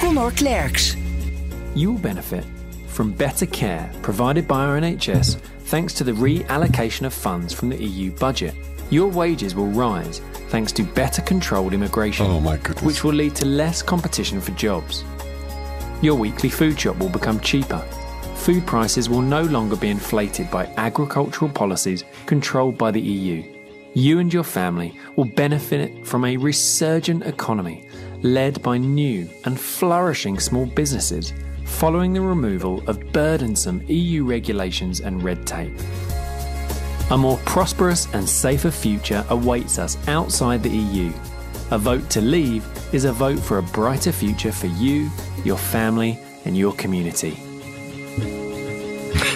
Connor Klerks. You will benefit from better care provided by our NHS thanks to the reallocation of funds from the EU budget. Your wages will rise thanks to better controlled immigration, Oh my goodness. which will lead to less competition for jobs. Your weekly food shop will become cheaper. Food prices will no longer be inflated by agricultural policies controlled by the EU. You and your family will benefit from a resurgent economy led by new and flourishing small businesses following the removal of burdensome EU regulations and red tape. A more prosperous and safer future awaits us outside the EU. A vote to leave is a vote for a brighter future for you, your family, and your community.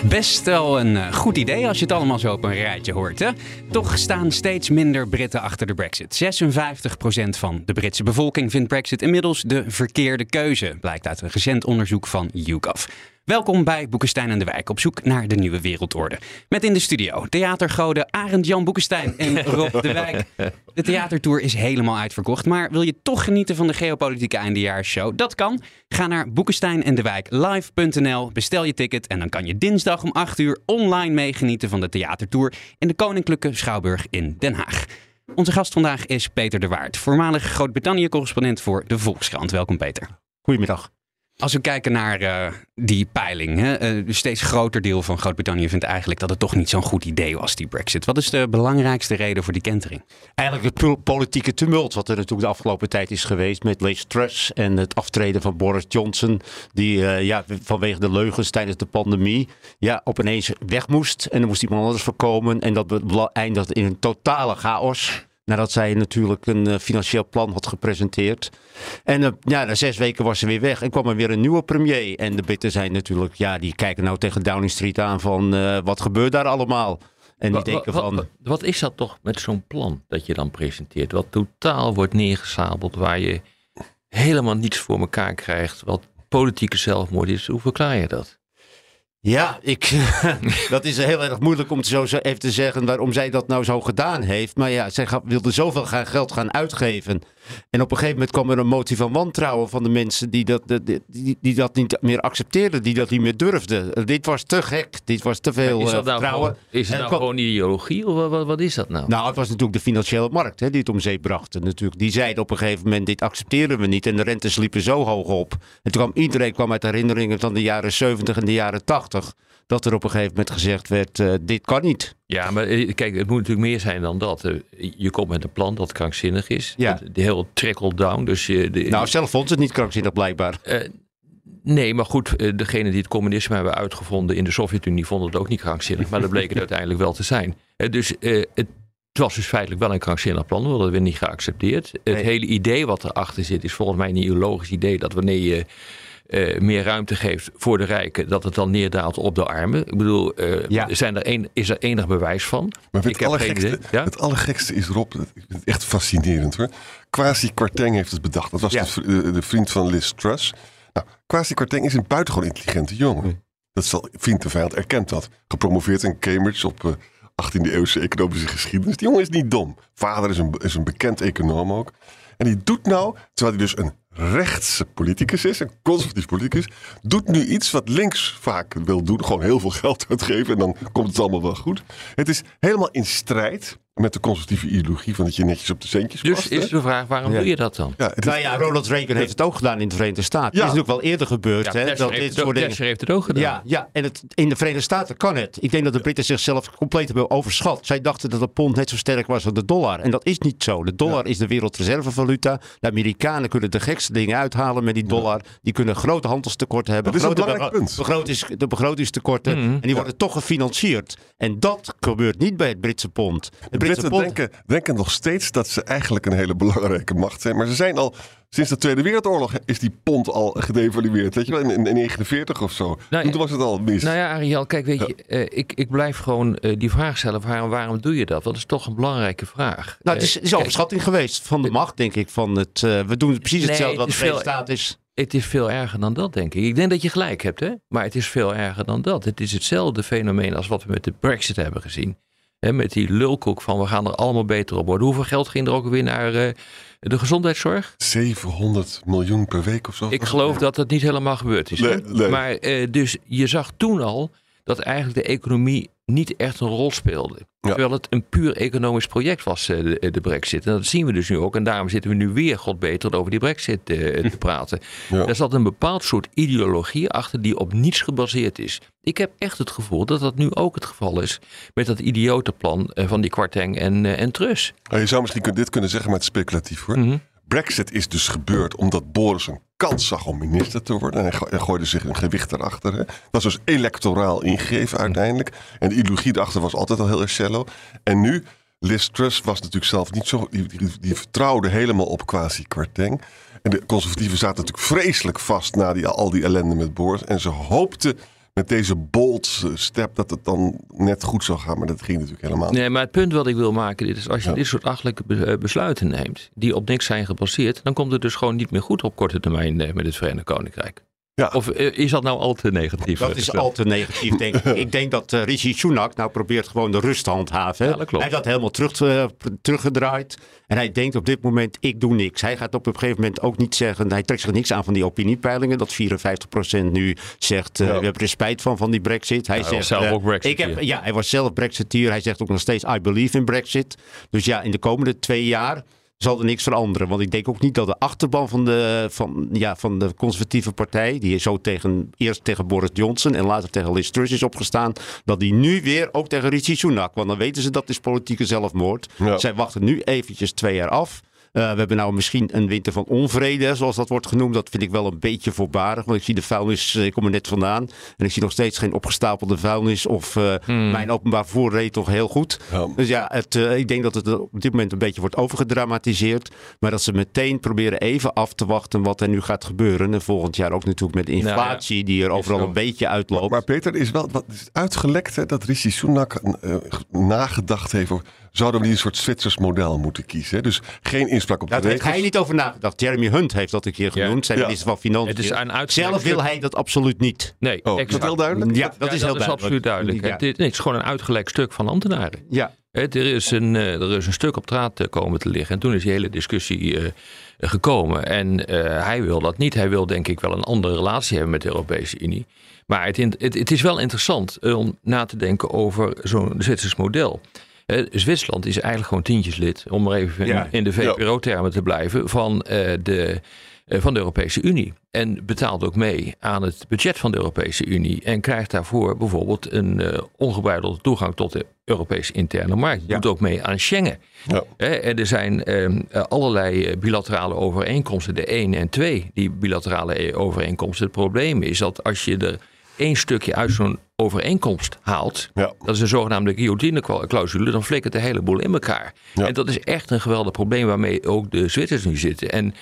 Best wel een eh, goed idee als je het allemaal zo op een rijtje hoort. Hè? Toch staan steeds minder Britten achter de Brexit. 56% van de Britse bevolking vindt Brexit inmiddels de verkeerde keuze, blijkt uit een recent onderzoek van YouGov. Welkom bij Boekenstein en de Wijk op zoek naar de nieuwe wereldorde. Met in de studio theatergoden Arend Jan Boekenstein en Rob de Wijk. De theatertour is helemaal uitverkocht, maar wil je toch genieten van de geopolitieke eindejaarsshow? Dat kan. Ga naar Boekenstein bestel je ticket en dan kan je dinsdag om 8 uur online meegenieten van de theatertour in de Koninklijke Schouwburg in Den Haag. Onze gast vandaag is Peter de Waard, voormalig Groot-Brittannië-correspondent voor de Volkskrant. Welkom Peter. Goedemiddag. Als we kijken naar eh, die peiling, hè, eh, een steeds groter deel van Groot-Brittannië vindt eigenlijk dat het toch niet zo'n goed idee was, die Brexit. Wat is de belangrijkste reden voor die kentering? Eigenlijk het pol- politieke tumult wat er natuurlijk de afgelopen tijd is geweest met Liz Truss en het aftreden van Boris Johnson, die eh, ja, vanwege de leugens tijdens de pandemie ja, op weg moest en er moest iemand anders voorkomen en dat eindigde in een totale chaos. Nadat zij natuurlijk een eh, financieel plan had gepresenteerd. En eh, ja, na zes weken was ze weer weg en kwam er weer een nieuwe premier. En de Britten zijn natuurlijk, ja, die kijken nou tegen Downing Street aan van eh, wat gebeurt daar allemaal? En die denken van... wa- wat is dat toch met zo'n plan dat je dan presenteert? Wat totaal wordt neergesabeld, waar je helemaal niets voor elkaar krijgt. Wat politieke zelfmoord is. Hoe verklaar je dat? Ja, ik, dat is heel erg moeilijk om zo zo even te zeggen waarom zij dat nou zo gedaan heeft. Maar ja, zij wilde zoveel geld gaan uitgeven. En op een gegeven moment kwam er een motie van wantrouwen van de mensen die dat, die, die, die dat niet meer accepteerden, die dat niet meer durfden. Dit was te gek, dit was te veel is eh, dat nou, vertrouwen. gewoon, is het nou kwam- gewoon ideologie of wat, wat, is dat nou? Nou, het was natuurlijk de financiële markt hè, die het om zeep bracht. En natuurlijk, die zeiden op een gegeven moment, dit accepteren we niet. En de rentes liepen zo hoog op. En toen kwam iedereen kwam uit herinneringen van de jaren 70 en de jaren 80. Dat er op een gegeven moment gezegd werd, eh, dit kan niet. Ja, maar eh, kijk, het moet natuurlijk meer zijn dan dat. Eh, Je komt met een plan dat krankzinnig is. Ja. De heel trickle-down. Dus je, de, Nou, zelf vond het niet krankzinnig blijkbaar. Nee, maar goed, degene die het communisme hebben uitgevonden in de Sovjet-Unie vonden het ook niet krankzinnig. Maar dat bleek het uiteindelijk wel te zijn. Dus het, het was dus feitelijk wel een krankzinnig plan, dat werd niet geaccepteerd. Het Nee. hele idee wat erachter zit is volgens mij een ideologisch idee dat wanneer je eh, meer ruimte geeft voor de rijken, dat het dan neerdaalt op de armen. Ik bedoel, eh, Ja. zijn er een, is er enig bewijs van? Maar Ik het heb geen allergekste. Ja? het allergekste is Rob, ik het echt fascinerend hoor. Kwasi Kwarteng heeft het bedacht. Dat was Ja. de, vri- de, de vriend van Liz Truss. Nou, Kwasi Kwarteng is een buitengewoon intelligente jongen. Dat zal vriend en vijand erkent dat. Gepromoveerd in Cambridge op eh, 18e eeuwse economische geschiedenis. Die jongen is niet dom. Vader is een, is een bekend econoom ook. En die doet nou, terwijl hij dus een rechtse politicus is, een conservatief politicus, doet nu iets wat links vaak wil doen. Gewoon heel veel geld uitgeven en dan komt het allemaal wel goed. Het is helemaal in strijd met de conservatieve ideologie van dat je netjes op de centjes Dus past. hè? is de vraag, waarom Ja. doe je dat dan? ja, is- Nou ja, Ronald Reagan heeft het ook gedaan in de Verenigde Staten. Ja. Het is natuurlijk wel eerder gebeurd. Ja, hè, Thatcher dat heeft dit het ook- soort dingen... Thatcher heeft het ook gedaan. Ja, ja, en het, in de Verenigde Staten kan het. Ik denk dat de Britten zichzelf compleet hebben overschat. Zij dachten dat de pond net zo sterk was als de dollar. En dat is niet zo. De dollar is de wereldreservevaluta. De Amerikanen kunnen de gekste dingen uithalen met die dollar. Die kunnen grote handelstekorten hebben. Dat is een grote belangrijk punt. begrotings, de begrotingstekorten. Mhm. En die worden toch gefinancierd. En dat gebeurt niet bij het Britse pond. Het Britten denken, denken nog steeds dat ze eigenlijk een hele belangrijke macht zijn. Maar ze zijn al, sinds de Tweede Wereldoorlog is die pond al gedevalueerd. Weet je wel, in, in 1949 of zo. Nou, Toen was het al mis. Nou ja, Ariel, kijk, weet je, eh, ik, ik blijf gewoon eh, die vraag stellen: waarom, waarom doe je dat? Dat is toch een belangrijke vraag. Nou, het is, Eh, is overschatting geweest van de macht, denk ik. Van het, we doen precies Nee, hetzelfde wat het de Verenigde Staten is. Het is veel erger dan dat, denk ik. Ik denk dat je gelijk hebt, hè? maar het is veel erger dan dat. Het is hetzelfde fenomeen als wat we met de Brexit hebben gezien. Hè, met die lulkoek van we gaan er allemaal beter op worden. Hoeveel geld ging er ook weer naar eh, de gezondheidszorg? 700 miljoen per week of zo. Ik geloof dat dat niet helemaal gebeurd is. hè? Nee, nee. Maar eh, dus je zag toen al dat eigenlijk de economie niet echt een rol speelde. Terwijl het een puur economisch project was, eh, de, de brexit. En dat zien we dus nu ook. En daarom zitten we nu weer, god beter, over die brexit eh, te praten. Ja. Daar zat een bepaald soort ideologie achter die op niets gebaseerd is. Ik heb echt het gevoel dat dat nu ook het geval is met dat idiote plan eh, van die Kwarteng en, eh, en Trus. Nou, je zou misschien dit kunnen zeggen, maar het is speculatief hoor. Mhm. Brexit is dus gebeurd omdat Boris een kans zag om minister te worden. En hij, go- hij gooide zich een gewicht erachter. Hè. Dat was dus electoraal ingegeven uiteindelijk. En de ideologie erachter was altijd al heel erg shallow. En nu, Liz was natuurlijk zelf niet zo... Die, die, vertrouwde helemaal op quasi Kwarteng. En de conservatieven zaten natuurlijk vreselijk vast na die, al die ellende met Boris. En ze hoopten met deze bold step dat het dan net goed zou gaan. Maar dat ging natuurlijk helemaal niet. Nee, maar het punt wat ik wil maken dit is als je Ja. dit soort achtelijke eh, besluiten neemt die op niks zijn gebaseerd, dan komt het dus gewoon niet meer goed op korte termijn eh, met het Verenigd Koninkrijk. Ja. Of eh, is dat nou al te negatief? Dat is al te negatief, denk ik. Ik denk dat eh, Rishi Sunak nou probeert gewoon de rust te handhaven. Ja, dat klopt. Hij heeft dat helemaal terug, eh, teruggedraaid. En hij denkt op dit moment, ik doe niks. Hij gaat op een gegeven moment ook niet zeggen... Hij trekt zich niks aan van die opiniepeilingen. Dat 54% nu zegt, eh, Ja. we hebben er spijt van, van die brexit. Hij was zegt, zelf ook Brexiteer. ik heb, Ja, hij was zelf brexiteer. Hij zegt ook nog steeds, I believe in brexit. Dus ja, in de komende twee jaar zal er niks veranderen. Want ik denk ook niet dat de achterban van de, van, ja, van de conservatieve partij... die zo tegen, eerst tegen Boris Johnson en later tegen Liz Truss is opgestaan... dat die nu weer ook tegen Rishi Sunak... want dan weten ze dat is politieke zelfmoord. Ja. Zij wachten nu eventjes twee jaar af... Eh, we hebben nou misschien een winter van onvrede, zoals dat wordt genoemd. Dat vind ik wel een beetje voorbarig. Want ik zie de vuilnis, eh, ik kom er net vandaan. En ik zie nog steeds geen opgestapelde vuilnis. Of eh, mijn openbaar vervoer reed toch heel goed. Ja. Dus ja, het, eh, ik denk dat het op dit moment een beetje wordt overgedramatiseerd. Maar dat ze meteen proberen even af te wachten wat er nu gaat gebeuren. En volgend jaar ook natuurlijk met de Nou ja, inflatie die er overal een beetje uitloopt. Maar Peter, er is wel wat is uitgelekt hè, dat Rishi Sunak eh, nagedacht heeft over... zouden we niet een soort Zwitsers model moeten kiezen? Hè? Dus geen inspraak op de Daar heeft regels. hij niet over nagedacht. Jeremy Hunt heeft dat een keer genoemd. Zijn Ja. minister van Financiën. Het is een uitgelekt Zelf wil hij dat absoluut niet. Nee, Oh, is dat heel duidelijk? Ja, dat Ja, is heel duidelijk. absoluut duidelijk. Ja. Het, dit- nee, het is gewoon een uitgelekt stuk van ambtenaren. Ja. Hè, Er is, een, eh, er is een stuk op straat eh, komen te liggen. En toen is die hele discussie eh, gekomen. En eh, hij wil dat niet. Hij wil denk ik wel een andere relatie hebben met de Europese Unie. Maar het, het, het is wel interessant om na te denken over zo'n Zwitsers model. Eh, Zwitserland is eigenlijk gewoon tientjeslid, om maar even in, Ja. in de VPRO-termen te blijven, van, eh, de, eh, van de Europese Unie. En betaalt ook mee aan het budget van de Europese Unie. En krijgt daarvoor bijvoorbeeld een eh ongebreidelde toegang tot de Europese interne markt. Ja. Doet ook mee aan Schengen. Ja. En er zijn ehm, eh, allerlei bilaterale overeenkomsten. De 1 en 2, die bilaterale overeenkomsten. Het probleem is dat als je er één stukje uit zo'n overeenkomst haalt. Ja. Dat is een zogenaamde guillotine-clausule. Dan flikkert de hele boel in elkaar. Ja. En dat is echt een geweldig probleem waarmee ook de Zwitsers nu zitten. En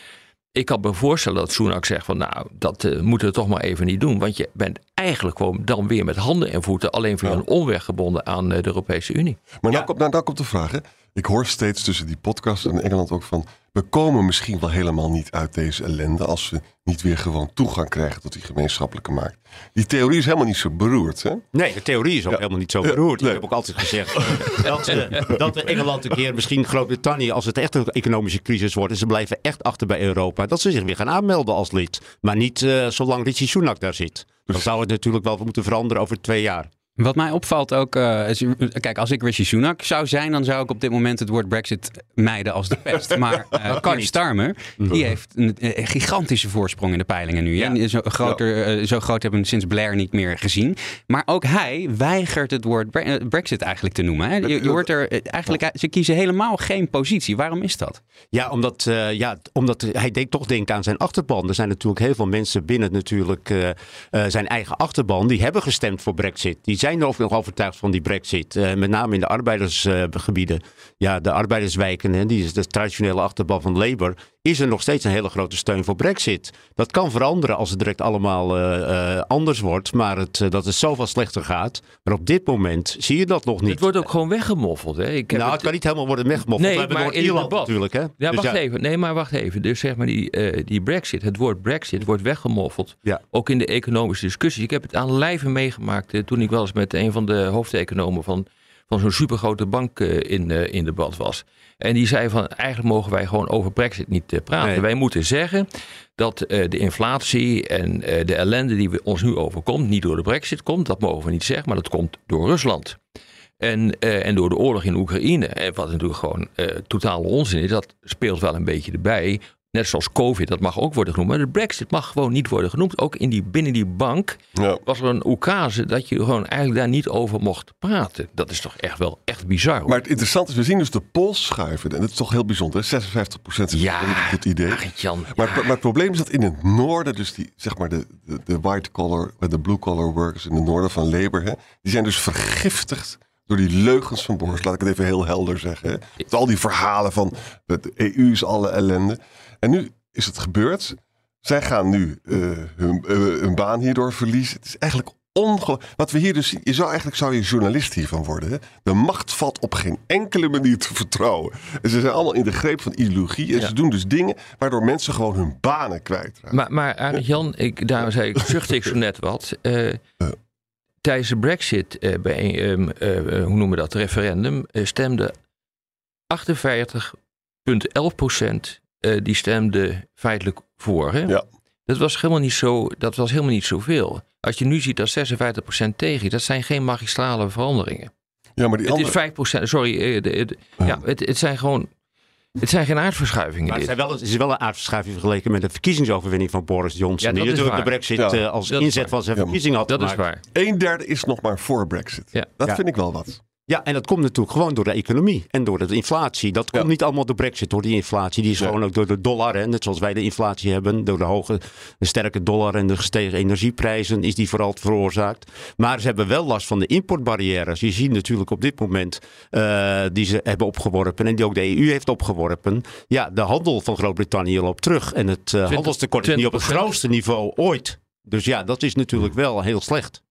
ik kan me voorstellen dat Sunak zegt van nou, dat eh, moeten we toch maar even niet doen. Want je bent eigenlijk gewoon dan weer met handen en voeten alleen via Ja. een omweg gebonden aan eh, de Europese Unie. Maar Ja. nou, komt, nou, nou komt de vraag. Hè. Ik hoor steeds tussen die podcast en Engeland ook van... we komen misschien wel helemaal niet uit deze ellende... als we niet weer gewoon toegang krijgen tot die gemeenschappelijke markt. Die theorie is helemaal niet zo beroerd. Hè? Nee, de theorie is ook Ja. helemaal niet zo Ja, beroerd. nee. Ik heb ook altijd gezegd dat, eh, dat we Engeland een keer, misschien Groot-Brittannië, als het echt een economische crisis wordt en ze blijven echt achter bij Europa, dat ze zich weer gaan aanmelden als lid. Maar niet eh, zolang Rishi Sunak daar zit. Dan zou het natuurlijk wel moeten veranderen over twee jaar. Wat mij opvalt ook, eh, is, kijk, als ik Rishi Sunak zou zijn, dan zou ik op dit moment het woord Brexit mijden als de pest. Maar Keir niet. Starmer, die heeft een, eh, gigantische voorsprong in de peilingen nu. Ja. Zo, groter, zo groot hebben we sinds Blair niet meer gezien. Maar ook hij weigert het woord Bre- Brexit eigenlijk te noemen. Hè. Je, je hoort er eigenlijk, ze kiezen helemaal geen positie. Waarom is dat? Ja, omdat, eh, ja, omdat hij denkt, toch denkt aan zijn achterban. Er zijn natuurlijk heel veel mensen binnen natuurlijk zijn eigen achterban. Die hebben gestemd voor Brexit. Die zijn er nog overtuigd van die brexit. Uh, met name in de arbeidersgebieden. Ja, de arbeiderswijken, hè, die is de traditionele achterban van Labour is er nog steeds een hele grote steun voor Brexit. Dat kan veranderen als het direct allemaal uh, uh, anders wordt, maar het, uh, dat het zoveel slechter gaat. Maar op dit moment zie je dat nog niet. Het wordt ook gewoon weggemoffeld. Hè? Ik heb nou, het... het kan niet helemaal worden weggemoffeld. Nee, We maar in Ierland debat. natuurlijk. Hè? Ja, Dus wacht even. Nee, maar wacht even. Dus zeg maar die, die Brexit, het woord Brexit wordt weggemoffeld. Ja. Ook in de economische discussie. Ik heb het aan lijve meegemaakt toen ik wel eens met een van de hoofdeconomen van, van zo'n supergrote bank in, in debat was. En die zei van eigenlijk mogen wij gewoon over Brexit niet uh, praten. Nee. Wij moeten zeggen dat uh, de inflatie en uh, de ellende die we ons nu overkomt, niet door de Brexit komt. Dat mogen we niet zeggen, maar dat komt door Rusland. En, en door de oorlog in Oekraïne. En wat natuurlijk gewoon totale onzin is, dat speelt wel een beetje erbij. Net zoals COVID, dat mag ook worden genoemd. Maar de Brexit mag gewoon niet worden genoemd. Ook in die, binnen die bank Ja. was er een oekase dat je gewoon eigenlijk daar niet over mocht praten. Dat is toch echt wel echt bizar. hoor. Maar het interessante is, we zien dus de pols schuiven. En dat is toch heel bijzonder. hè? 56 procent is Ja, goed idee. Arend-Jan, Maar, ja. maar het probleem is dat in het noorden, dus die, zeg maar de, de, de white collar, de blue collar workers in het noorden van Labour, hè, die zijn dus vergiftigd door die leugens van Boris. Laat ik het even heel helder zeggen. Hè. Met al die verhalen van de EU is alle ellende. En nu is het gebeurd. Zij gaan nu eh, hun, eh, hun baan hierdoor verliezen. Het is eigenlijk ongelooflijk. Wat we hier dus zien, je zou eigenlijk zou je journalist hiervan worden. Hè? De macht valt op geen enkele manier te vertrouwen. En ze zijn allemaal in de greep van ideologie. En Ja. ze doen dus dingen waardoor mensen gewoon hun banen kwijtraken. Maar, maar Jan, ik, daarom zei ik, zuchtte ik zo net wat. Eh, tijdens de Brexit, eh, bij, ehm, eh, hoe noemen we dat, referendum, eh, stemde 48,11 procent eh, die stemde feitelijk voor. Hè? Ja. Dat was helemaal niet zo, dat was helemaal niet zoveel. Als je nu ziet dat 56 procent tegen, dat zijn geen magistrale veranderingen. Ja, maar die Het is andere... 5 procent, sorry, eh, de- de- ja, het, het zijn gewoon, het zijn geen aardverschuivingen. Maar het, dit. zijn wel, het is wel een aardverschuiving vergeleken met de verkiezingsoverwinning van Boris Johnson. Ja, dat die is natuurlijk de brexit Ja. eh, als Dat is inzet van zijn Ja. verkiezing had Dat is gemaakt. waar. Een derde is nog maar voor Brexit. Ja. Dat Ja. vind ik wel wat. Ja, en dat komt natuurlijk gewoon door de economie en door de inflatie. Dat komt Ja. niet allemaal door brexit, door die inflatie. Die is gewoon ook door de dollar. Hè. Net zoals wij de inflatie hebben, door de hoge, de sterke dollar en de gestegen energieprijzen is die vooral veroorzaakt. Maar ze hebben wel last van de importbarrières. Je ziet natuurlijk op dit moment eh, die ze hebben opgeworpen en die ook de EU heeft opgeworpen. Ja, de handel van Groot-Brittannië loopt terug. En het eh, handelstekort is nu op het 20%. grootste niveau ooit. Dus ja, dat is natuurlijk wel heel slecht.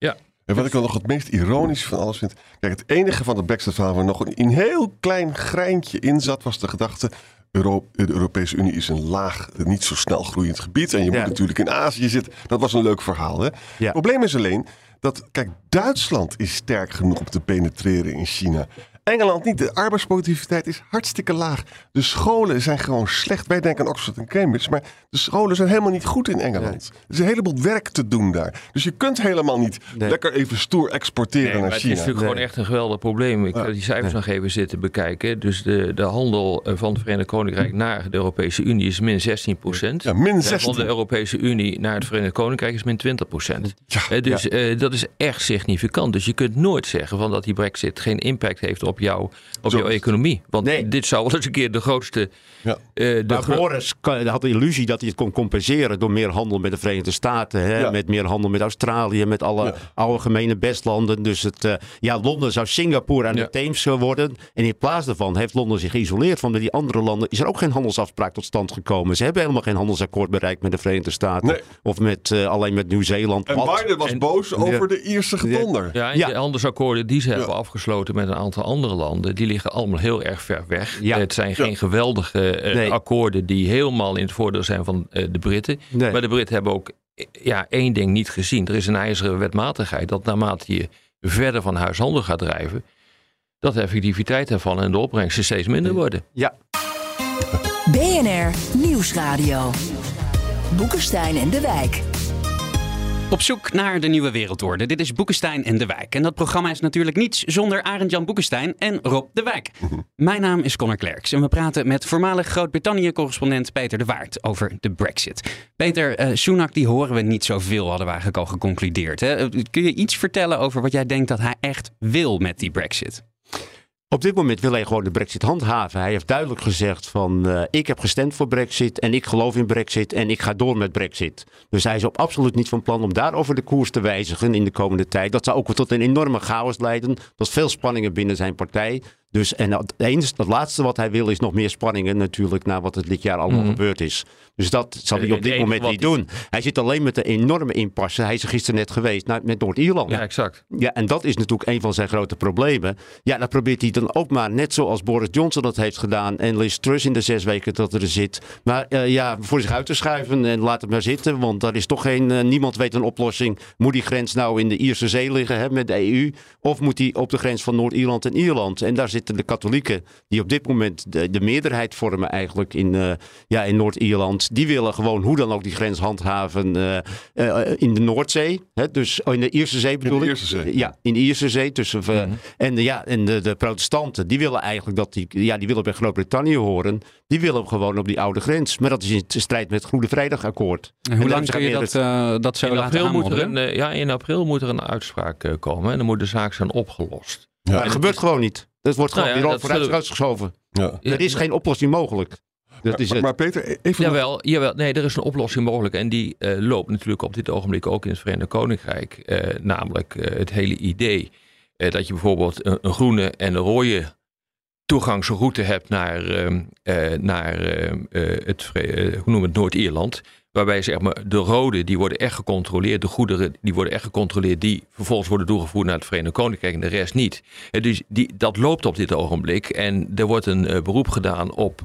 En wat ik dan nog het meest ironisch van alles vind. Kijk, het enige van de Brexit-verhaal waar nog een, een heel klein greintje in zat, was de gedachte. Euro, de Europese Unie is een laag, niet zo snel groeiend gebied. En je Ja. moet natuurlijk in Azië zitten. Dat was een leuk verhaal. Hè? Ja. Het probleem is alleen dat, kijk, Duitsland is sterk genoeg om te penetreren in China. Engeland niet. De arbeidsproductiviteit is hartstikke laag. De scholen zijn gewoon slecht. Wij denken aan Oxford en Cambridge. Maar de scholen zijn helemaal niet goed in Engeland. Er is een heleboel werk te doen daar. Dus je kunt helemaal niet Nee. lekker even stoer exporteren Nee, maar naar het China. is natuurlijk gewoon echt een geweldig probleem. Ik Ja. heb die cijfers nog even zitten bekijken. Dus de, de handel eh, van het Verenigd Koninkrijk naar de Europese Unie is min 16 procent. Ja, min Van 16. de Europese Unie naar het Verenigd Koninkrijk is min 20 procent. Ja, dus eh, dat is echt significant. Dus je kunt nooit zeggen van dat die brexit geen impact heeft op, jou, op jouw economie. Want Nee. dit zou wel eens een keer de grootste... Ja. eh, de Maar gro- Boris had de illusie dat hij het kon compenseren door meer handel met de Verenigde Staten. Hè? Ja. Met meer handel met Australië, met alle Ja. oude gemene bestlanden. Dus het, eh, ja, Londen zou Singapore aan Ja. de Theems worden. En in plaats daarvan heeft Londen zich geïsoleerd. Van die andere landen is er ook geen handelsafspraak tot stand gekomen. Ze hebben helemaal geen handelsakkoord bereikt met de Verenigde Staten. Nee. Of met, eh, alleen met Nieuw-Zeeland. En? Biden was En- boos over de Ierse gedonder. Ja, en Ja. de handelsakkoorden die ze hebben afgesloten met een aantal andere landen, die liggen allemaal heel erg ver weg. Ja. Het zijn geen geweldige eh, Nee. akkoorden die helemaal in het voordeel zijn van eh, de Britten. Nee. Maar de Britten hebben ook eh, ja, één ding niet gezien. Er is een ijzeren wetmatigheid dat naarmate je verder van huishandel gaat drijven, dat de effectiviteit daarvan en de opbrengsten steeds minder worden. Ja, BNR Nieuwsradio. Boekenstein en de Wijk. Op zoek naar de nieuwe wereldorde. Dit is Boekenstein en de Wijk. En dat programma is natuurlijk niets zonder Arend-Jan Boekenstein en Rob de Wijk. Mijn naam is Connor Klerks en we praten met voormalig Groot-Brittannië-correspondent Peter de Waard over de brexit. Peter, eh Sunak die horen we niet zoveel, hadden we eigenlijk al geconcludeerd. Hè? Kun je iets vertellen over wat jij denkt dat hij echt wil met die brexit? Op dit moment wil hij gewoon de brexit handhaven. Hij heeft duidelijk gezegd van uh, ik heb gestemd voor brexit en ik geloof in brexit en ik ga door met brexit. Dus hij is op absoluut niet van plan om daarover de koers te wijzigen in de komende tijd. Dat zou ook tot een enorme chaos leiden, tot veel spanningen binnen zijn partij. Dus en het, eens, het laatste wat hij wil is nog meer spanningen natuurlijk na wat het dit jaar allemaal Mhm. gebeurd is. Dus dat zal hij Het op dit moment niet doen. Hij zit alleen met de enorme impasse. Hij is er gisteren net geweest naar, met Noord-Ierland. Ja, exact. Ja, en dat is natuurlijk een van zijn grote problemen. Ja, dan probeert hij dan ook maar, net zoals Boris Johnson dat heeft gedaan en Liz Truss in de zes weken dat er zit, maar eh, ja, voor zich uit te schuiven en laat het maar zitten, want daar is toch geen, eh, niemand weet een oplossing. Moet die grens nou in de Ierse Zee liggen hè, met de EU, of moet die op de grens van Noord-Ierland en Ierland? En daar zitten de katholieken, die op dit moment de, de meerderheid vormen eigenlijk in, eh, ja, in Noord-Ierland, die willen gewoon hoe dan ook die grens handhaven eh, eh, in de Noordzee, hè, dus oh, in de Ierse Zee bedoel de ik. Ierse Zee. Ja, in de Ierse Zee. Tussen, eh, Mhm. En, de, ja, en de, de protestanten, die willen eigenlijk dat die, ja, die willen bij Groot-Brittannië horen. Die willen gewoon op die oude grens. Maar dat is in strijd met het Goede Vrijdagakkoord. En hoe En lang kun je dat, dat zo In laten april, moet er een, ja, in april moet er een uitspraak komen en dan moet de zaak zijn opgelost. Maar dat gebeurt gewoon niet. Dat wordt gewoon Nou ja, weer vooruit geschoven. Ja. Er is geen oplossing mogelijk. Dat is Maar, het. maar Peter, e- even nog- Jawel, jawel, nee, er is een oplossing mogelijk. En die eh, loopt natuurlijk op dit ogenblik ook in het Verenigd Koninkrijk. Eh, namelijk eh, het hele idee eh, dat je bijvoorbeeld een, een groene en een rode toegangsroute hebt naar, ehm, eh, naar ehm, eh, het, hoe het, Noord-Ierland. Waarbij zeg maar, de rode die worden echt gecontroleerd, de goederen die worden echt gecontroleerd, die vervolgens worden doorgevoerd naar het Verenigd Koninkrijk en de rest niet. Dus die, dat loopt op dit ogenblik. En er wordt een eh, beroep gedaan op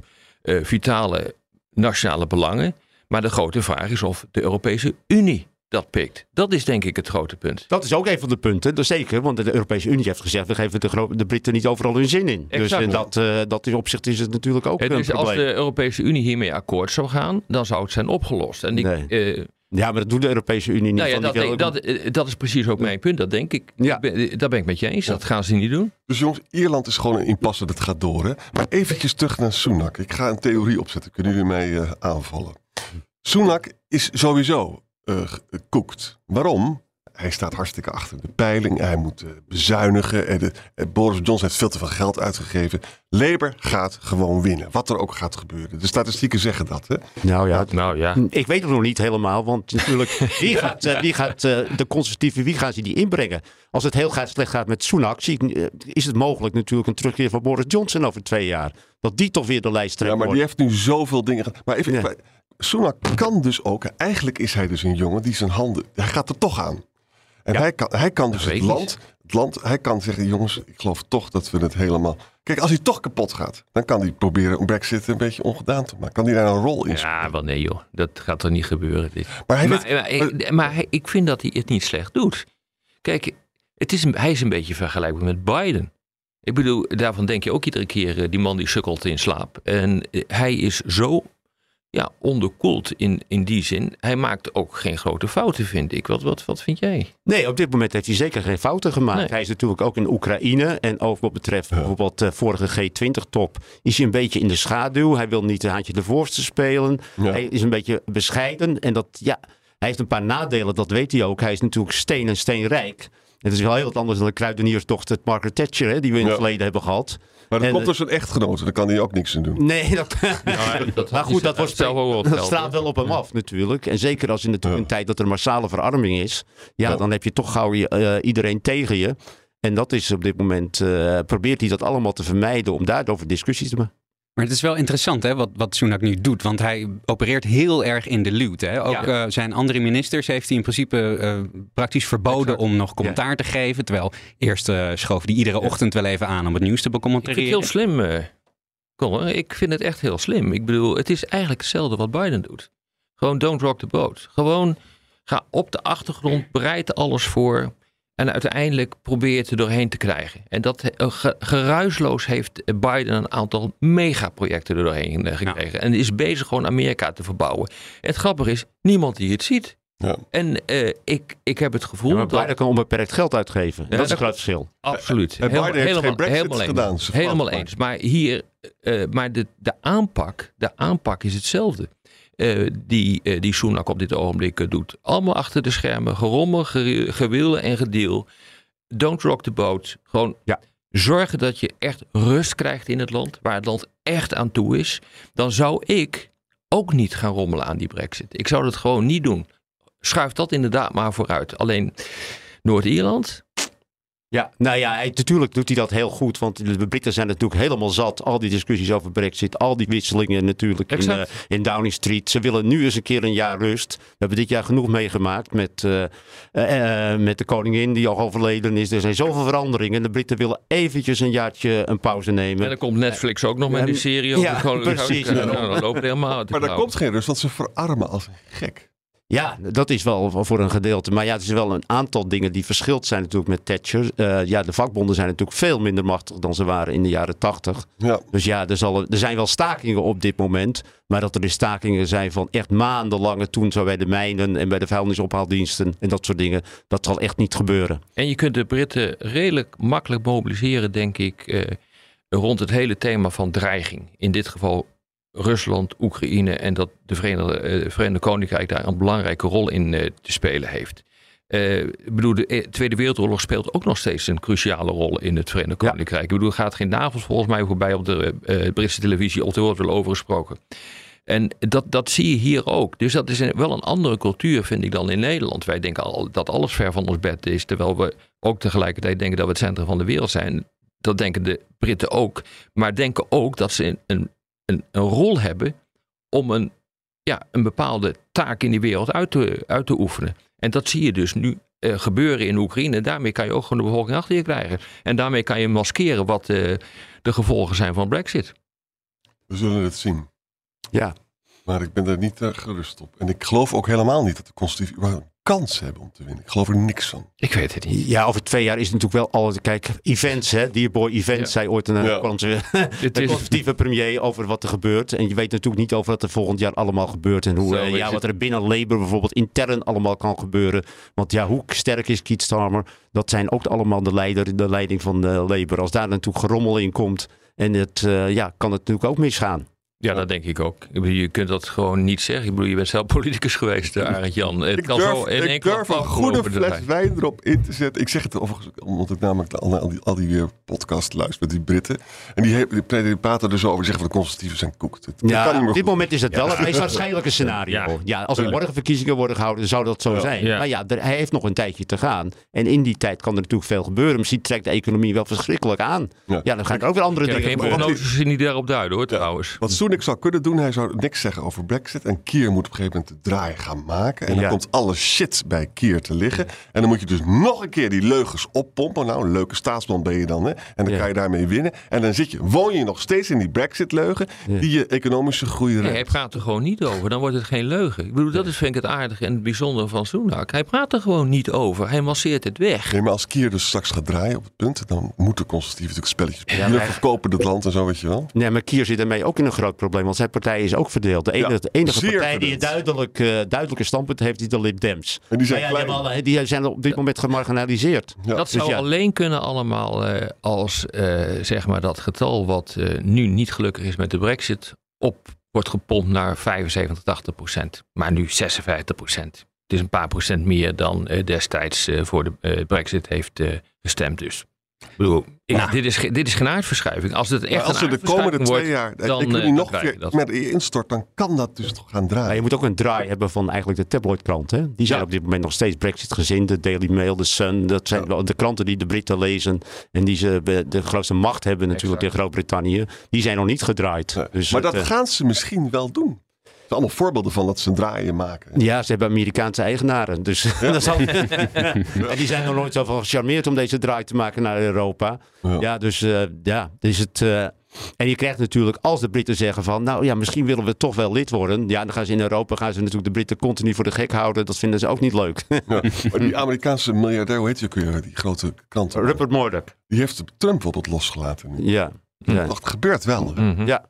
eh, vitale nationale belangen. Maar de grote vraag is of de Europese Unie dat pikt. Dat is denk ik het grote punt. Dat is ook een van de punten, is zeker. Want de Europese Unie heeft gezegd, we geven de, de Britten niet overal hun zin in. Dus Exact. en dat, eh, dat is op zich is het natuurlijk ook een als de Europese Unie hiermee akkoord zou gaan, dan zou het zijn opgelost. En ik, Nee. Ja, maar dat doet de Europese Unie niet. nou ja, dat, denk- dat, eh, dat is precies ook mijn punt. Dat denk ik. Ja. Ik ben, eh, daar ben ik met je eens. Dat gaan ze niet doen. Dus jongens, Ierland is gewoon een impasse, dat gaat door. Hè? Maar eventjes terug naar Sunak. Ik ga een theorie opzetten. Kunnen jullie mij eh, aanvallen? Sunak is sowieso eh gekoekt. Waarom? Hij staat hartstikke achter de peiling. Hij moet eh, bezuinigen. En de, Boris Johnson heeft veel te veel geld uitgegeven. Labour gaat gewoon winnen. Wat er ook gaat gebeuren. De statistieken zeggen dat. Hè? Nou ja, Nou ja. Ik weet het nog niet helemaal, want natuurlijk, wie gaat, eh, wie gaat eh, de conservatieven, wie gaan ze die inbrengen? Als het heel gaat, slecht gaat met Sunak, zie ik, is het mogelijk natuurlijk een terugkeer van Boris Johnson over twee jaar. Dat die toch weer de lijst trekt. Ja, maar die heeft nu zoveel dingen. Maar even, Ja. Sunak kan dus ook, eigenlijk is hij dus een jongen die zijn handen, hij gaat er toch aan. En Ja. hij, kan, hij kan dus het land, het land, hij kan zeggen, jongens, ik geloof toch dat we het helemaal... Kijk, als hij toch kapot gaat, dan kan hij proberen een brexit een beetje ongedaan te maken. Kan hij daar een rol in spelen. Ja, wel nee joh. Dat gaat er niet gebeuren. Dit. Maar hij maar, weet- maar, ik- maar hij- ik vind dat hij het niet slecht doet. Kijk, het is hij is een beetje vergelijkbaar met Biden. Ik bedoel, daarvan denk je ook iedere keer, eh, die man die sukkelt in slaap. En eh, hij is zo ja, onderkoeld in, in die zin. Hij maakt ook geen grote fouten, vind ik. Wat, wat, wat vind jij? Nee, op dit moment heeft hij zeker geen fouten gemaakt. Nee. Hij is natuurlijk ook in Oekraïne. En ook wat betreft bijvoorbeeld de vorige G20-top is hij een beetje in de schaduw. Hij wil niet een handje de voorste spelen. Ja. Hij is een beetje bescheiden. En dat, ja, hij heeft een paar nadelen, dat weet hij ook. Hij is natuurlijk steen en steenrijk. Het is wel heel wat anders dan de kruideniersdochter Margaret Thatcher, hè, die we in het Ja. verleden hebben gehad. Maar dat En, komt door zijn echtgenote, daar kan hij ook niks aan doen. Nee, dat, maar goed, dat, wordt zelf ook wel dat straalt wel op hem af natuurlijk. En zeker als in de Ja. een tijd dat er massale verarming is. Ja, Ja. dan heb je toch gauw je, eh, iedereen tegen je. En dat is op dit moment, eh, probeert hij dat allemaal te vermijden om daarover discussies te maken. Maar het is wel interessant hè, wat, wat Sunak nu doet. Want hij opereert heel erg in de luwt. Hè. Ook Ja. eh, zijn andere ministers heeft hij in principe eh, praktisch verboden Exact. om nog commentaar te geven. Terwijl eerst eh schoof hij iedere ochtend wel even aan om het nieuws te Ik vind becommentariëren. het heel slim, Colin. Ik vind het echt heel slim. Ik bedoel, het is eigenlijk hetzelfde wat Biden doet. Gewoon don't rock the boat. Gewoon ga op de achtergrond, bereid alles voor. En uiteindelijk probeer het er doorheen te krijgen. En dat eh, ge- geruisloos heeft Biden een aantal megaprojecten er doorheen eh, gekregen. En is bezig gewoon Amerika te verbouwen. Het grappige is, niemand die het ziet. Ja. En eh, ik, ik heb het gevoel Ja, maar dat... Biden kan onbeperkt geld uitgeven. Ja, dat is een groot verschil. Absoluut. En Biden heeft helemaal, geen Brexit helemaal eens. gedaan, Helemaal eens. Maar hier, eh, maar de, de, aanpak, de aanpak is hetzelfde. Eh, die, eh, die Sunak op dit ogenblik eh, doet. Allemaal achter de schermen. Gerommel, ge- gewillen en gedeel. Don't rock the boat. Gewoon Ja. zorgen dat je echt rust krijgt in het land, waar het land echt aan toe is, dan zou ik ook niet gaan rommelen aan die brexit. Ik zou dat gewoon niet doen. Schuif dat inderdaad maar vooruit. Alleen Noord-Ierland, Ja, nou ja, hij- natuurlijk doet hij dat heel goed. Want de Britten zijn natuurlijk helemaal zat. Al die discussies over Brexit, al die wisselingen natuurlijk in, eh, in Downing Street. Ze willen nu eens een keer een jaar rust. We hebben dit jaar genoeg meegemaakt met, eh, eh, met de koningin die al overleden is. Er zijn zoveel veranderingen. De Britten willen eventjes een jaartje een pauze nemen. en dan komt Netflix ook nog met die serie over Ja, Koninkrijk. precies. Dan loopt het helemaal uit de Maar daar klauwen. komt geen rust, want ze verarmen als een gek. Ja, dat is wel voor een gedeelte. Maar ja, het is wel een aantal dingen die verschilt zijn natuurlijk met Thatcher. Eh, ja, de vakbonden zijn natuurlijk veel minder machtig dan ze waren in de jaren tachtig. Ja. Dus ja, er, zal, er zijn wel stakingen op dit moment. Maar dat er dus stakingen zijn van echt maandenlange toen zo bij de mijnen en bij de vuilnisophaaldiensten en dat soort dingen. Dat zal echt niet gebeuren. En je kunt de Britten redelijk makkelijk mobiliseren, denk ik, eh, rond het hele thema van dreiging. In dit geval Rusland, Oekraïne en dat de Verenigde, eh, Verenigde Koninkrijk daar een belangrijke rol in eh, te spelen heeft. Eh, ik bedoel, de Tweede Wereldoorlog speelt ook nog steeds een cruciale rol in het Verenigd Ja. Koninkrijk. Ik bedoel, er gaat geen navels volgens mij voorbij op de Britse televisie, of er wordt wel over gesproken. En dat, dat zie je hier ook. Dus dat is een- wel een andere cultuur, vind ik, dan in Nederland. Wij denken al dat alles ver van ons bed is, terwijl we ook tegelijkertijd denken dat we het centrum van de wereld zijn. Dat denken de Britten ook. Maar denken ook dat ze een, een, rol hebben om een, ja, een bepaalde taak in die wereld uit te, uit te oefenen. En dat zie je dus nu eh, gebeuren in Oekraïne. Daarmee kan je ook gewoon de bevolking achter je krijgen. En daarmee kan je maskeren wat eh, de gevolgen zijn van Brexit. We zullen het zien. Ja, Maar ik ben er niet erg gerust op. En ik geloof ook helemaal niet dat de constitutie kans hebben om te winnen. Ik geloof er niks van. Ik weet het niet. ja over twee jaar is het natuurlijk wel alles. Kijk, events, hè. Dearboy Events, Ja. zei ooit een Ja. Franse- Het de is, conservatieve premier over wat er gebeurt. En je weet natuurlijk niet over wat er volgend jaar allemaal gebeurt. En hoe, Zo eh, ja, wat er binnen Labour bijvoorbeeld intern allemaal kan gebeuren. Want ja, hoe sterk is Keith Starmer? Dat zijn ook allemaal de, leider, de leiding van de Labour. Als daar natuurlijk gerommel in komt. En het, eh, ja, kan het natuurlijk ook misgaan. Ja, dat denk ik ook. Ik bedoel, je kunt dat gewoon niet zeggen. Ik bedoel, je bent zelf politicus geweest, eh, Arend Jan. Het Ik kan durf, zo in ik één klap durf een goede fles wijn erop in te zetten. Ik zeg het overigens omdat ik namelijk al, al die, al die eh, podcast luister met die Britten. En die, he- die, die praten er zo over zeggen van de conservatieven zijn koekt. Dat, dat kan niet Ja, meer op dit goed. moment is het wel het meest waarschijnlijke scenario. Ja, Ja, als er morgen verkiezingen worden gehouden, zou dat zo Ja. zijn. Ja. Maar ja, er- hij heeft nog een tijdje te gaan. En in die tijd kan er natuurlijk veel gebeuren. Misschien trekt de economie wel verschrikkelijk aan. Ja. Ja, dan gaan er ook weer andere dingen geen gebeuren. prognoses die daarop duiden hoor, trouwens. Wat Soenik zou kunnen doen, hij zou niks zeggen over Brexit. En Kier moet op een gegeven moment de draai gaan maken. En dan Ja. komt alle shit bij Kier te liggen. En dan moet je dus nog een keer die leugens oppompen. Nou, een leuke staatsman ben je dan. Hè? En dan Ja. kan je daarmee winnen. En dan zit je, woon je nog steeds in die Brexit-leugen. Die je economische groei redt. hij praat er gewoon niet over. Dan wordt het geen leugen. Ik bedoel, dat is vind ik het aardige en het bijzondere van Sunak. Hij praat er gewoon niet over. Hij masseert het weg. Nee, maar als Kier dus straks gaat draaien op het punt, dan moeten conservatieven natuurlijk spelletjes spelen. Ja, verkopen het land en zo, weet je wel. Nee, maar Kier zit daarmee ook in een groot probleem. Want zijn partij is ook verdeeld. De enige, Ja, de enige partij die een duidelijk, eh, duidelijke standpunt heeft, is de Lib Dems. En die zijn ja, die, alle- zijn op dit moment gemarginaliseerd. Ja. dat dus zou ja. alleen kunnen allemaal eh, als eh, zeg maar dat getal wat eh, nu niet gelukkig is met de brexit op wordt gepompt naar 75, 80 procent. Maar nu 56 procent. Het is een paar procent meer dan eh, destijds eh, voor de eh, brexit heeft gestemd dus. Ik bedoel, ik- Nou. dit, is, dit is geen aardverschuiving. Als het echt als een er de komende twee wordt, jaar de dan, eh, nog weer dat. met instort, dan kan dat dus toch gaan draaien. Maar je moet ook een draai hebben van eigenlijk de tabloidkranten. Die zijn Ja. op dit moment nog steeds Brexit-gezind. De Daily Mail, de Sun. Dat zijn wel de kranten die de Britten lezen. En die ze de, grootste macht hebben natuurlijk in Groot-Brittannië. Die zijn nog niet gedraaid. Dus maar het, dat eh, gaan ze misschien wel doen. Het zijn allemaal voorbeelden van dat ze een draaien maken. Ja, ze hebben Amerikaanse eigenaren. Dus dat zal... en die zijn nog nooit zo van gecharmeerd om deze draai te maken naar Europa. Ja. Ja, dus eh, ja, dus het. eh, en je krijgt natuurlijk, als de Britten zeggen van, nou ja, misschien willen we toch wel lid worden. Ja, dan gaan ze in Europa, gaan ze natuurlijk de Britten continu voor de gek houden. Dat vinden ze ook niet leuk. Ja. Maar die Amerikaanse miljardair, hoe heet je ook weer, die grote kranten, Rupert Murdoch. die heeft Trump bijvoorbeeld losgelaten. Ja. ja. Dat gebeurt wel. Ja.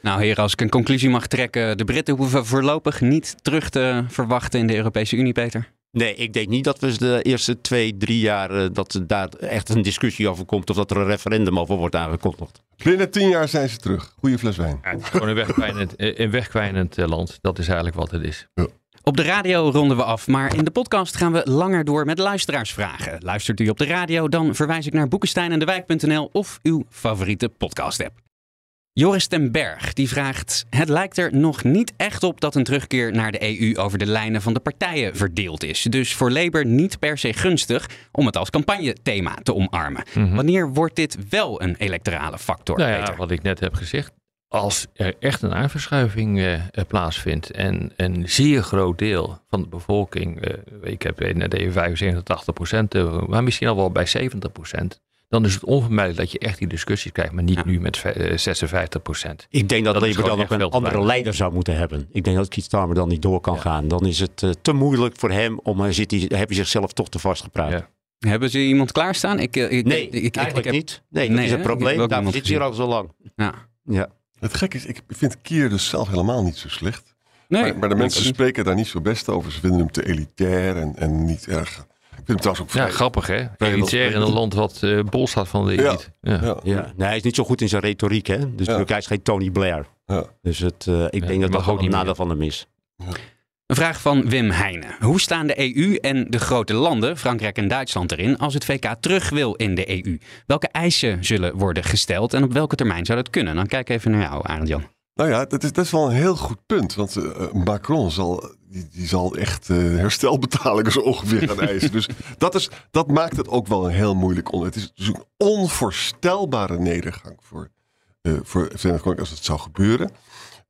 Nou heren, als ik een conclusie mag trekken. De Britten hoeven voorlopig niet terug te verwachten in de Europese Unie, Peter. Nee, ik denk niet dat we de eerste twee, drie jaar eh, dat er daar echt een discussie over komt. Of dat er een referendum over wordt aangekondigd. Binnen tien jaar zijn ze terug. Goeie fles wijn. Ja, het is gewoon een wegkwijnend, eh, een wegkwijnend eh, land. Dat is eigenlijk wat het is. Op de radio ronden we af, maar in de podcast gaan we langer door met luisteraarsvragen. Luistert u op de radio, dan verwijs ik naar Boekenstein en de Wijk.nl of uw favoriete podcast-app. Joris ten Berg die vraagt: Het lijkt er nog niet echt op dat een terugkeer naar de EU over de lijnen van de partijen verdeeld is. Dus voor Labour niet per se gunstig om het als campagnethema te omarmen. Wanneer wordt dit wel een electorale factor? Nou ja, wat ik net heb gezegd. Als er echt een aanverschuiving eh, eh, plaatsvindt en een zeer groot deel van de bevolking, eh, ik heb net even 75, 80 procent, maar misschien al wel bij 70 procent, dan is het onvermijdelijk dat je echt die discussies krijgt, maar niet Ja. nu met eh, 56 procent. Ik denk dat, Dat Labour dan echt een andere weinig. leider zou moeten hebben. Ik denk dat Keith Starmer dan niet door kan Ja. gaan. Dan is het eh, te moeilijk voor hem om uh, zit hij, heeft hij zichzelf toch te vastgepraat. Ja. Hebben ze iemand klaarstaan? Ik, eh, ik, Nee, ik, ik, ik eigenlijk heb- niet. Nee, dat Nee, is het probleem. ook Daarom zit hij hier al zo lang. Ja. Ja. Het gekke is, ik vind Kier dus zelf helemaal niet zo slecht. Nee, maar, maar de mensen ook spreken daar niet zo best over. Ze vinden hem te elitair en, en niet erg. Ik vind hem trouwens ook Ja, grappig hè? Elitair in een land wat eh, bol staat van de elite. Ja. Ja, Ja. Nee, hij is niet zo goed in zijn retoriek. Hè? Dus hij is geen Tony Blair. ja. Dus het, eh, ik denk dat dat ook een nadeel van hem is. Een vraag van Wim Heijnen. Hoe staan de EU en de grote landen, Frankrijk en Duitsland, erin als het VK terug wil in de EU? Welke eisen zullen worden gesteld en op welke termijn zou dat kunnen? Dan kijk even naar jou, Arend Jan. Nou ja, dat is, dat is wel een heel goed punt. Want eh, Macron zal, die, die zal echt eh, herstelbetalingen zo ongeveer gaan eisen. Dus dat, is, dat maakt het ook wel een heel moeilijk onder. Het is dus een onvoorstelbare nedergang voor, eh voor het Verenigd Koninkrijk als het zou gebeuren.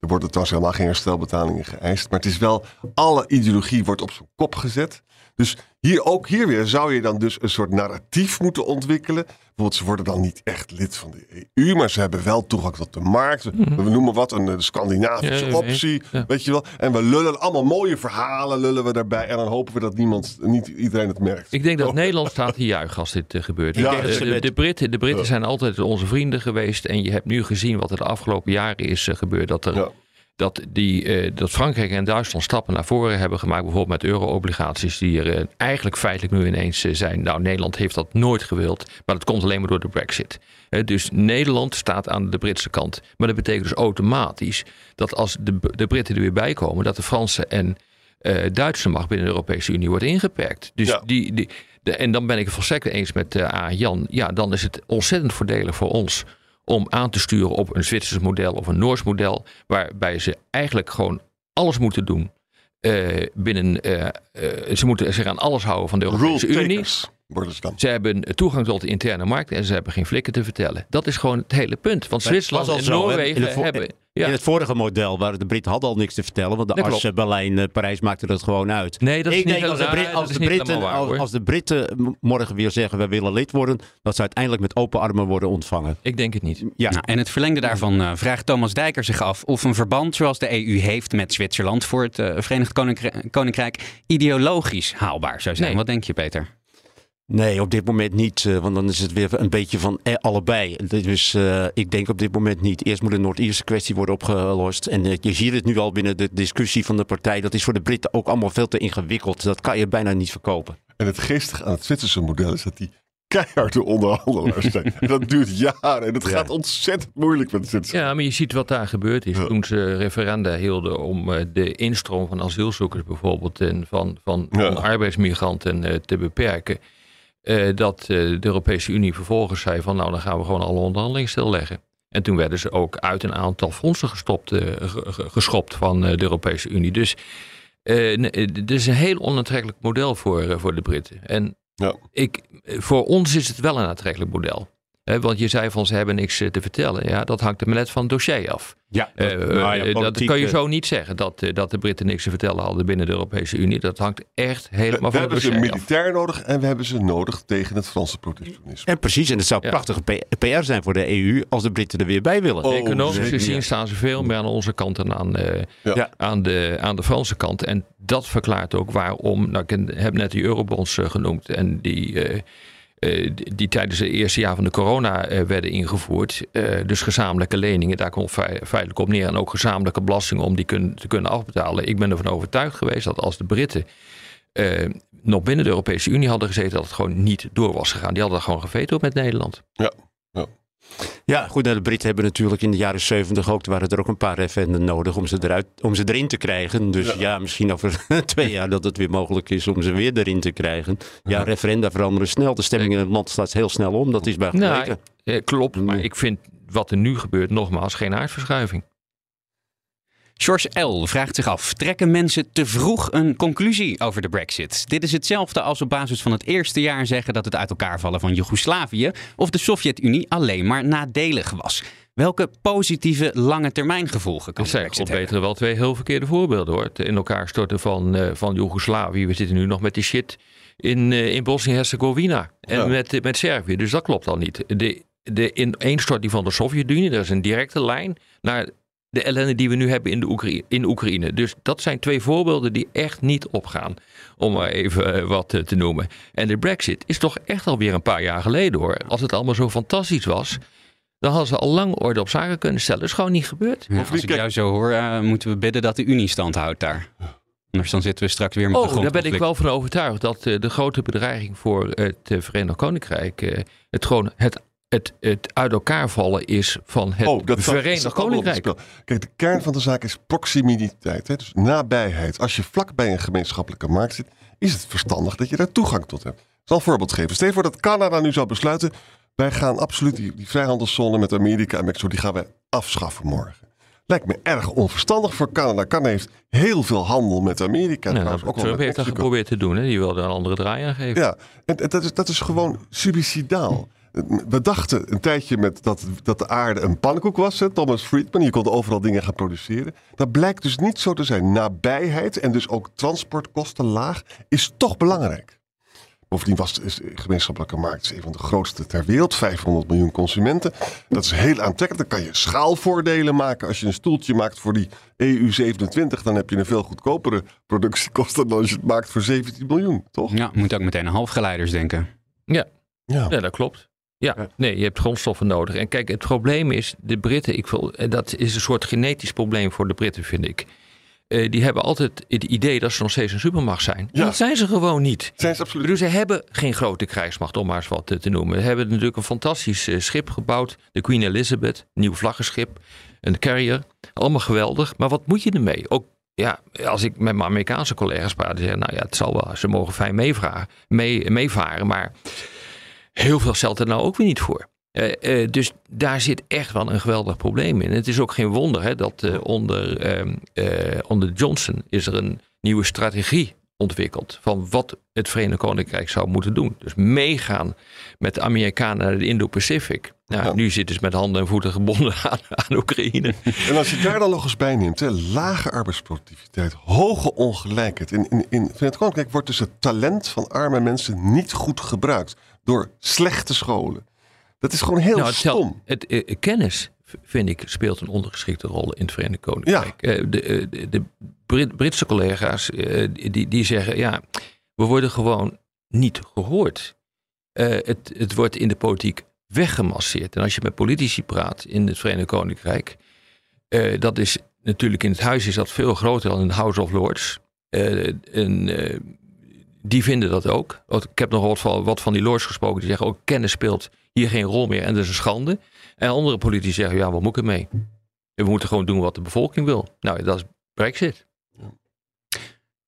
Er worden trouwens helemaal geen herstelbetalingen geëist. Maar het is wel, alle ideologie wordt op zijn kop gezet. Dus hier ook hier weer zou je dan dus een soort narratief moeten ontwikkelen. Bijvoorbeeld, ze worden dan niet echt lid van de EU, maar ze hebben wel toegang tot de markt. We noemen wat een eh, Scandinavische optie, weet je wel. En we lullen allemaal mooie verhalen, lullen we daarbij. En dan hopen we dat niemand, niet iedereen het merkt. Ik denk dat Oh. Nederland staat te juichen als dit eh, gebeurt. Ja, de, Britten, de Britten zijn altijd onze vrienden geweest. En je hebt nu gezien wat er de afgelopen jaren is eh, gebeurd. Dat, er, Ja. Dat, die, eh, dat Frankrijk en Duitsland stappen naar voren hebben gemaakt. Bijvoorbeeld met euro-obligaties. Die er eh, eigenlijk feitelijk nu ineens eh, zijn. Nou, Nederland heeft dat nooit gewild. Maar dat komt alleen maar door de brexit. Dus Nederland staat aan de Britse kant. Maar dat betekent dus automatisch dat als de, de Britten er weer bij komen. Dat de Franse en Duitse macht binnen de Europese Unie wordt ingeperkt. Dus Ja. die, die, de, en dan ben ik het volstrekt eens met A. Jan. Ja, dan is het ontzettend voordelig voor ons om aan te sturen op een Zwitsers model of een Noors model. Waarbij ze eigenlijk gewoon alles moeten doen. eh, binnen, eh, eh, ze moeten zich aan alles houden van de Rule Europese Unie. worden ze dan. Ze hebben toegang tot de interne markt en ze hebben geen flikken te vertellen. Dat is gewoon het hele punt. Want Zwitserland en? Noorwegen hebben... Ja. In het vorige model waren de Britten hadden al niks te vertellen. Want de Dat Ars, klopt. eh, Berlijn, eh, Parijs maakten dat gewoon uit. Nee, dat is ik niet denk als de, Brit- als, Britten, waar, als, de Britten morgen weer zeggen wij willen lid worden, dat ze uiteindelijk met open armen worden ontvangen. Ik denk het niet. Ja, Nou, en het verlengde daarvan eh, vraagt Thomas Dijker zich af of een verband zoals de EU heeft met Zwitserland voor het eh, Verenigd Koninkrijk, Koninkrijk ideologisch haalbaar zou zijn. Nee. Wat denk je, Peter? Nee, op dit moment niet. eh, want dan is het weer een beetje van eh, allebei. Dus eh, ik denk op dit moment niet. Eerst moet de Noord-Ierse kwestie worden opgelost. En je ziet het nu al binnen de discussie van de partij. Dat is voor de Britten ook allemaal veel te ingewikkeld. Dat kan je bijna niet verkopen. En het geestige aan het Zwitserse model is dat die keiharde onderhandelaars zijn. En dat duurt jaren en het Ja. gaat ontzettend moeilijk met het Zwitserland. Ja, maar je ziet wat daar gebeurd is. Ja. Toen ze referenda hielden om eh, de instroom van asielzoekers bijvoorbeeld en van, van, Ja. arbeidsmigranten eh, te beperken. Eh, dat eh, de Europese Unie vervolgens zei van nou dan gaan we gewoon alle onderhandelingen stilleggen. En toen werden ze ook uit een aantal fondsen gestopt, eh, ge- ge- geschopt van de Europese Unie. Dus dit is een heel onaantrekkelijk model voor, voor de Britten. En Ja. ik, voor ons is het wel een aantrekkelijk model. Hè, want je zei van ze hebben niks eh, te vertellen. Ja, dat hangt er maar net van het dossier af. Ja, Eh, dat- nou ja, eh, dat politiek, kan je zo niet zeggen, dat, dat de Britten niks te vertellen hadden binnen de Europese Unie. Dat hangt echt We, helemaal we van het hebben ze dossier af. militair nodig en we hebben ze nodig tegen het Franse protectionisme. En precies, en het zou Ja. prachtige PR zijn voor de EU als de Britten er weer bij willen. Oh, Economisch gezien ja. staan ze veel meer aan onze kant dan aan, eh, Ja. aan, de, aan de Franse kant. En dat verklaart ook waarom, nou, ik heb net die eurobonds genoemd en die, eh, die, tijdens het eerste jaar van de corona eh, werden ingevoerd. Eh, dus gezamenlijke leningen, daar komt fe- feitelijk op neer. En ook gezamenlijke belastingen om die te kunnen afbetalen. Ik ben ervan overtuigd geweest dat als de Britten nog binnen de Europese Unie hadden gezeten, dat het gewoon niet door was gegaan. Die hadden gewoon gevetoed met Nederland. Ja, Ja, goed. Nou, de Britten hebben natuurlijk in de jaren 70 ook, waren er ook een paar referenden nodig om ze, eruit, om ze erin te krijgen. Dus ja, misschien over twee jaar dat het weer mogelijk is om ze weer erin te krijgen. Ja, referenda veranderen snel. De stemming in het land staat heel snel om. Dat is bij Nou, gebleken. eh, klopt, maar ik vind wat er nu gebeurt nogmaals geen aardverschuiving. George L. vraagt zich af: trekken mensen te vroeg een conclusie over de Brexit? Dit is hetzelfde als op basis van het eerste jaar zeggen dat het uit elkaar vallen van Joegoslavië of de Sovjet-Unie alleen maar nadelig was. Welke positieve lange termijn gevolgen kan Dat zijn hebben? beter wel twee heel verkeerde voorbeelden hoor. Het in elkaar storten van, eh van Joegoslavië. We zitten nu nog met die shit in, eh, in Bosnië-Herzegovina en Ja. met, met Servië. Dus dat klopt al niet. De, de ineenstorting van de Sovjet-Unie, dat is een directe lijn naar de ellende die we nu hebben in, de Oekraïne, in Oekraïne. Dus dat zijn twee voorbeelden die echt niet opgaan. Om maar even eh, wat eh, te noemen. En de Brexit is toch echt alweer een paar jaar geleden hoor. Als het allemaal zo fantastisch was. Dan hadden ze al lang orde op zaken kunnen stellen. Dat is gewoon niet gebeurd. Ja, als ik jou zo hoor, eh, moeten we bidden dat de Unie stand houdt daar. Anders dan zitten we straks weer met Oh, daar ben ik wel van overtuigd dat de grote bedreiging voor het Verenigd Koninkrijk het gewoon het, het, het uit elkaar vallen is van het Oh, dat Verenigd Koninkrijk. Kijk, de kern van de zaak is proximiteit. Hè? Dus nabijheid. Als je vlak bij een gemeenschappelijke markt zit, is het verstandig dat je daar toegang tot hebt. Ik zal een voorbeeld geven. Stel voor dat Canada nu zou besluiten, wij gaan absoluut die, die vrijhandelszone met Amerika en Mexico, die gaan wij afschaffen morgen. Lijkt me erg onverstandig voor Canada. Canada heeft heel veel handel met Amerika. Nou, trouwens, ook Trump heeft dat geprobeerd te doen. Hè? Die wilde een andere draai aangeven. Ja, en, en dat, is, dat is gewoon suicidaal. We dachten een tijdje met dat, dat de aarde een pannenkoek was. Hè? Thomas Friedman, je kon overal dingen gaan produceren. Dat blijkt dus niet zo te zijn. Nabijheid en dus ook transportkosten laag is toch belangrijk. Bovendien was de gemeenschappelijke markt een van de grootste ter wereld. 500 miljoen consumenten. Dat is heel aantrekkelijk. Dan kan je schaalvoordelen maken. Als je een stoeltje maakt voor die EU27, dan heb je een veel goedkopere productiekosten dan als je het maakt voor 17 miljoen, toch? Ja, moet ook meteen aan halfgeleiders denken. Ja. Ja. Ja, dat klopt. Ja, nee, je hebt grondstoffen nodig. En kijk, het probleem is, de Britten, ik wil, dat is een soort genetisch probleem voor de Britten, vind ik. Eh, die hebben altijd het idee dat ze nog steeds een supermacht zijn. Ja. dat zijn ze gewoon niet. Zijn ze absoluut. bedoel, ze hebben geen grote krijgsmacht, om maar eens wat te, noemen. Ze hebben natuurlijk een fantastisch eh, schip gebouwd. De Queen Elizabeth, nieuw vlaggenschip, een carrier. Allemaal geweldig. Maar wat moet je ermee? Ook ja, als ik met mijn Amerikaanse collega's praat, die zeggen, nou ja, het zal wel. Ze mogen fijn meevragen, mee, meevaren, maar heel veel stelt er nou ook weer niet voor. Eh, eh, dus daar zit echt wel een geweldig probleem in. Het is ook geen wonder hè, dat eh, onder, ehm, eh, onder Johnson is er een nieuwe strategie ontwikkeld van wat het Verenigd Koninkrijk zou moeten doen. Dus meegaan met de Amerikanen naar de Indo-Pacific. Nou, Ja. Nu zitten ze met handen en voeten gebonden aan, aan Oekraïne. En als je daar dan nog eens bij neemt, hè, lage arbeidsproductiviteit, hoge ongelijkheid. In, in, in Verenigd Koninkrijk wordt dus het talent van arme mensen niet goed gebruikt door slechte scholen. Dat is gewoon heel Nou, het stom. Het, eh, kennis, v- vind ik, speelt een ondergeschikte rol in het Verenigd Koninkrijk. Eh, de, eh, de, de Brit- Britse collega's eh, die, die zeggen, ja, we worden gewoon niet gehoord. Eh, het, het wordt in de politiek weggemasseerd. En als je met politici praat in het Verenigd Koninkrijk, eh, dat is natuurlijk in het huis is dat veel groter dan in de House of Lords. En, die vinden dat ook. Ik heb nog wat van, wat van die lords gesproken. Die zeggen ook kennis speelt hier geen rol meer en dat is een schande. En andere politici zeggen, ja, wat moet ik ermee? We moeten gewoon doen wat de bevolking wil. Nou, dat is Brexit.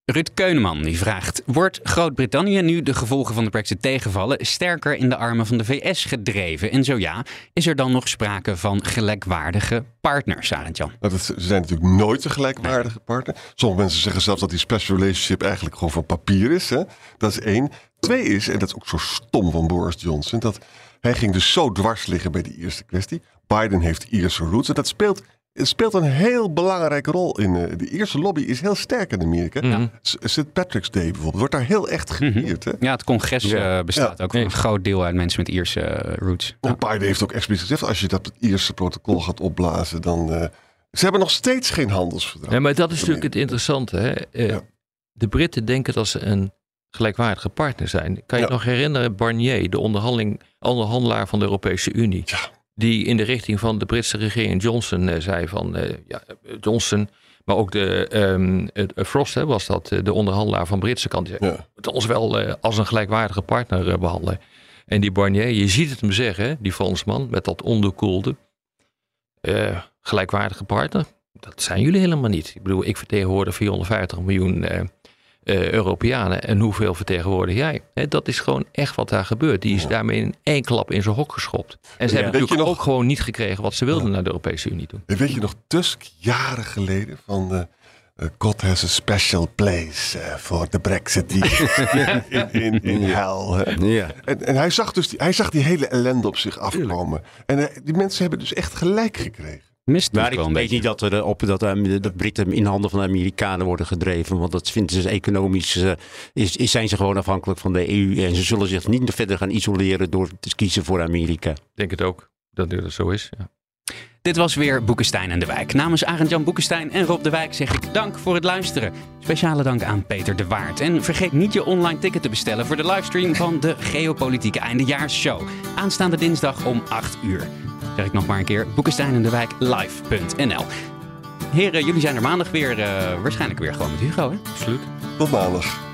Ruud Keuneman die vraagt: Wordt Groot-Brittannië nu de gevolgen van de Brexit tegenvallen sterker in de armen van de VS gedreven? En zo ja, is er dan nog sprake van gelijkwaardige partners, Arend-Jan? Nou, dat, ze zijn natuurlijk nooit een gelijkwaardige partner. Sommige mensen zeggen zelfs dat die special relationship eigenlijk gewoon van papier is. Hè? Dat is één. Twee is, en dat is ook zo stom van Boris Johnson, dat hij ging dus zo dwars liggen bij die eerste kwestie. Biden heeft Ierse roots. En dat speelt, het speelt een heel belangrijke rol in. eh, de Ierse lobby is heel sterk in Amerika. Mhm. S- St. Patrick's Day bijvoorbeeld wordt daar heel echt gevierd. hè? Ja, het congres Ja. eh, bestaat ook van een groot deel uit mensen met Ierse eh, roots. En Biden heeft ook expliciet gezegd, als je dat Ierse protocol gaat opblazen, dan... eh, ze hebben nog steeds geen handelsverdrag. Ja, maar dat is natuurlijk het interessante. Hè? Eh, Ja. De Britten denken dat ze een gelijkwaardige partner zijn. Kan je Ja. nog herinneren, Barnier, de onderhandeling, onderhandelaar van de Europese Unie, Ja. Die in de richting van de Britse regering Johnson eh, zei van, eh, ja, Johnson, maar ook de eh, Frost hè, was dat, eh, de onderhandelaar van Britse kant, die zei, Ja. "We moeten ons wel eh, als een gelijkwaardige partner eh, behandelen. En die Barnier, je ziet het hem zeggen, die Fransman met dat onderkoelde. eh, gelijkwaardige partner. Dat zijn jullie helemaal niet. Ik bedoel, ik vertegenwoordig 450 miljoen eh, Europeanen. En hoeveel vertegenwoordig jij? Dat is gewoon echt wat daar gebeurt. Die is daarmee in één klap in zijn hok geschopt. En ze Ja. hebben Weet natuurlijk nog- ook gewoon niet gekregen wat ze wilden naar de Europese Unie toe. En weet je nog, Tusk jaren geleden van eh, eh, God has a special place eh, voor de Brexit die in, in, in hell. Ja. En, en hij, zag dus die, hij zag die hele ellende op zich afkomen. En die mensen hebben dus echt gelijk gekregen. Mist Maar ik weet beetje. niet dat, er, eh, op, dat de, de Britten in handen van de Amerikanen worden gedreven. Want dat vinden ze economisch. eh, is, is, zijn ze gewoon afhankelijk van de EU. En ze zullen zich niet verder gaan isoleren door te kiezen voor Amerika. Ik denk het ook dat dit zo is. Ja. Dit was weer Boekenstein en de Wijk. Namens Arend-Jan Boekenstein en Rob de Wijk zeg ik dank voor het luisteren. Speciale dank aan Peter de Waard. En vergeet niet je online ticket te bestellen voor de livestream van de Geopolitieke Eindejaarsshow. Aanstaande dinsdag om 8 uur. Zeg ik nog maar een keer, Boekenstein en de Wijk live.nl. Heren, jullie zijn er maandag weer, eh, waarschijnlijk weer gewoon met Hugo, hè? Absoluut. Tot maandag.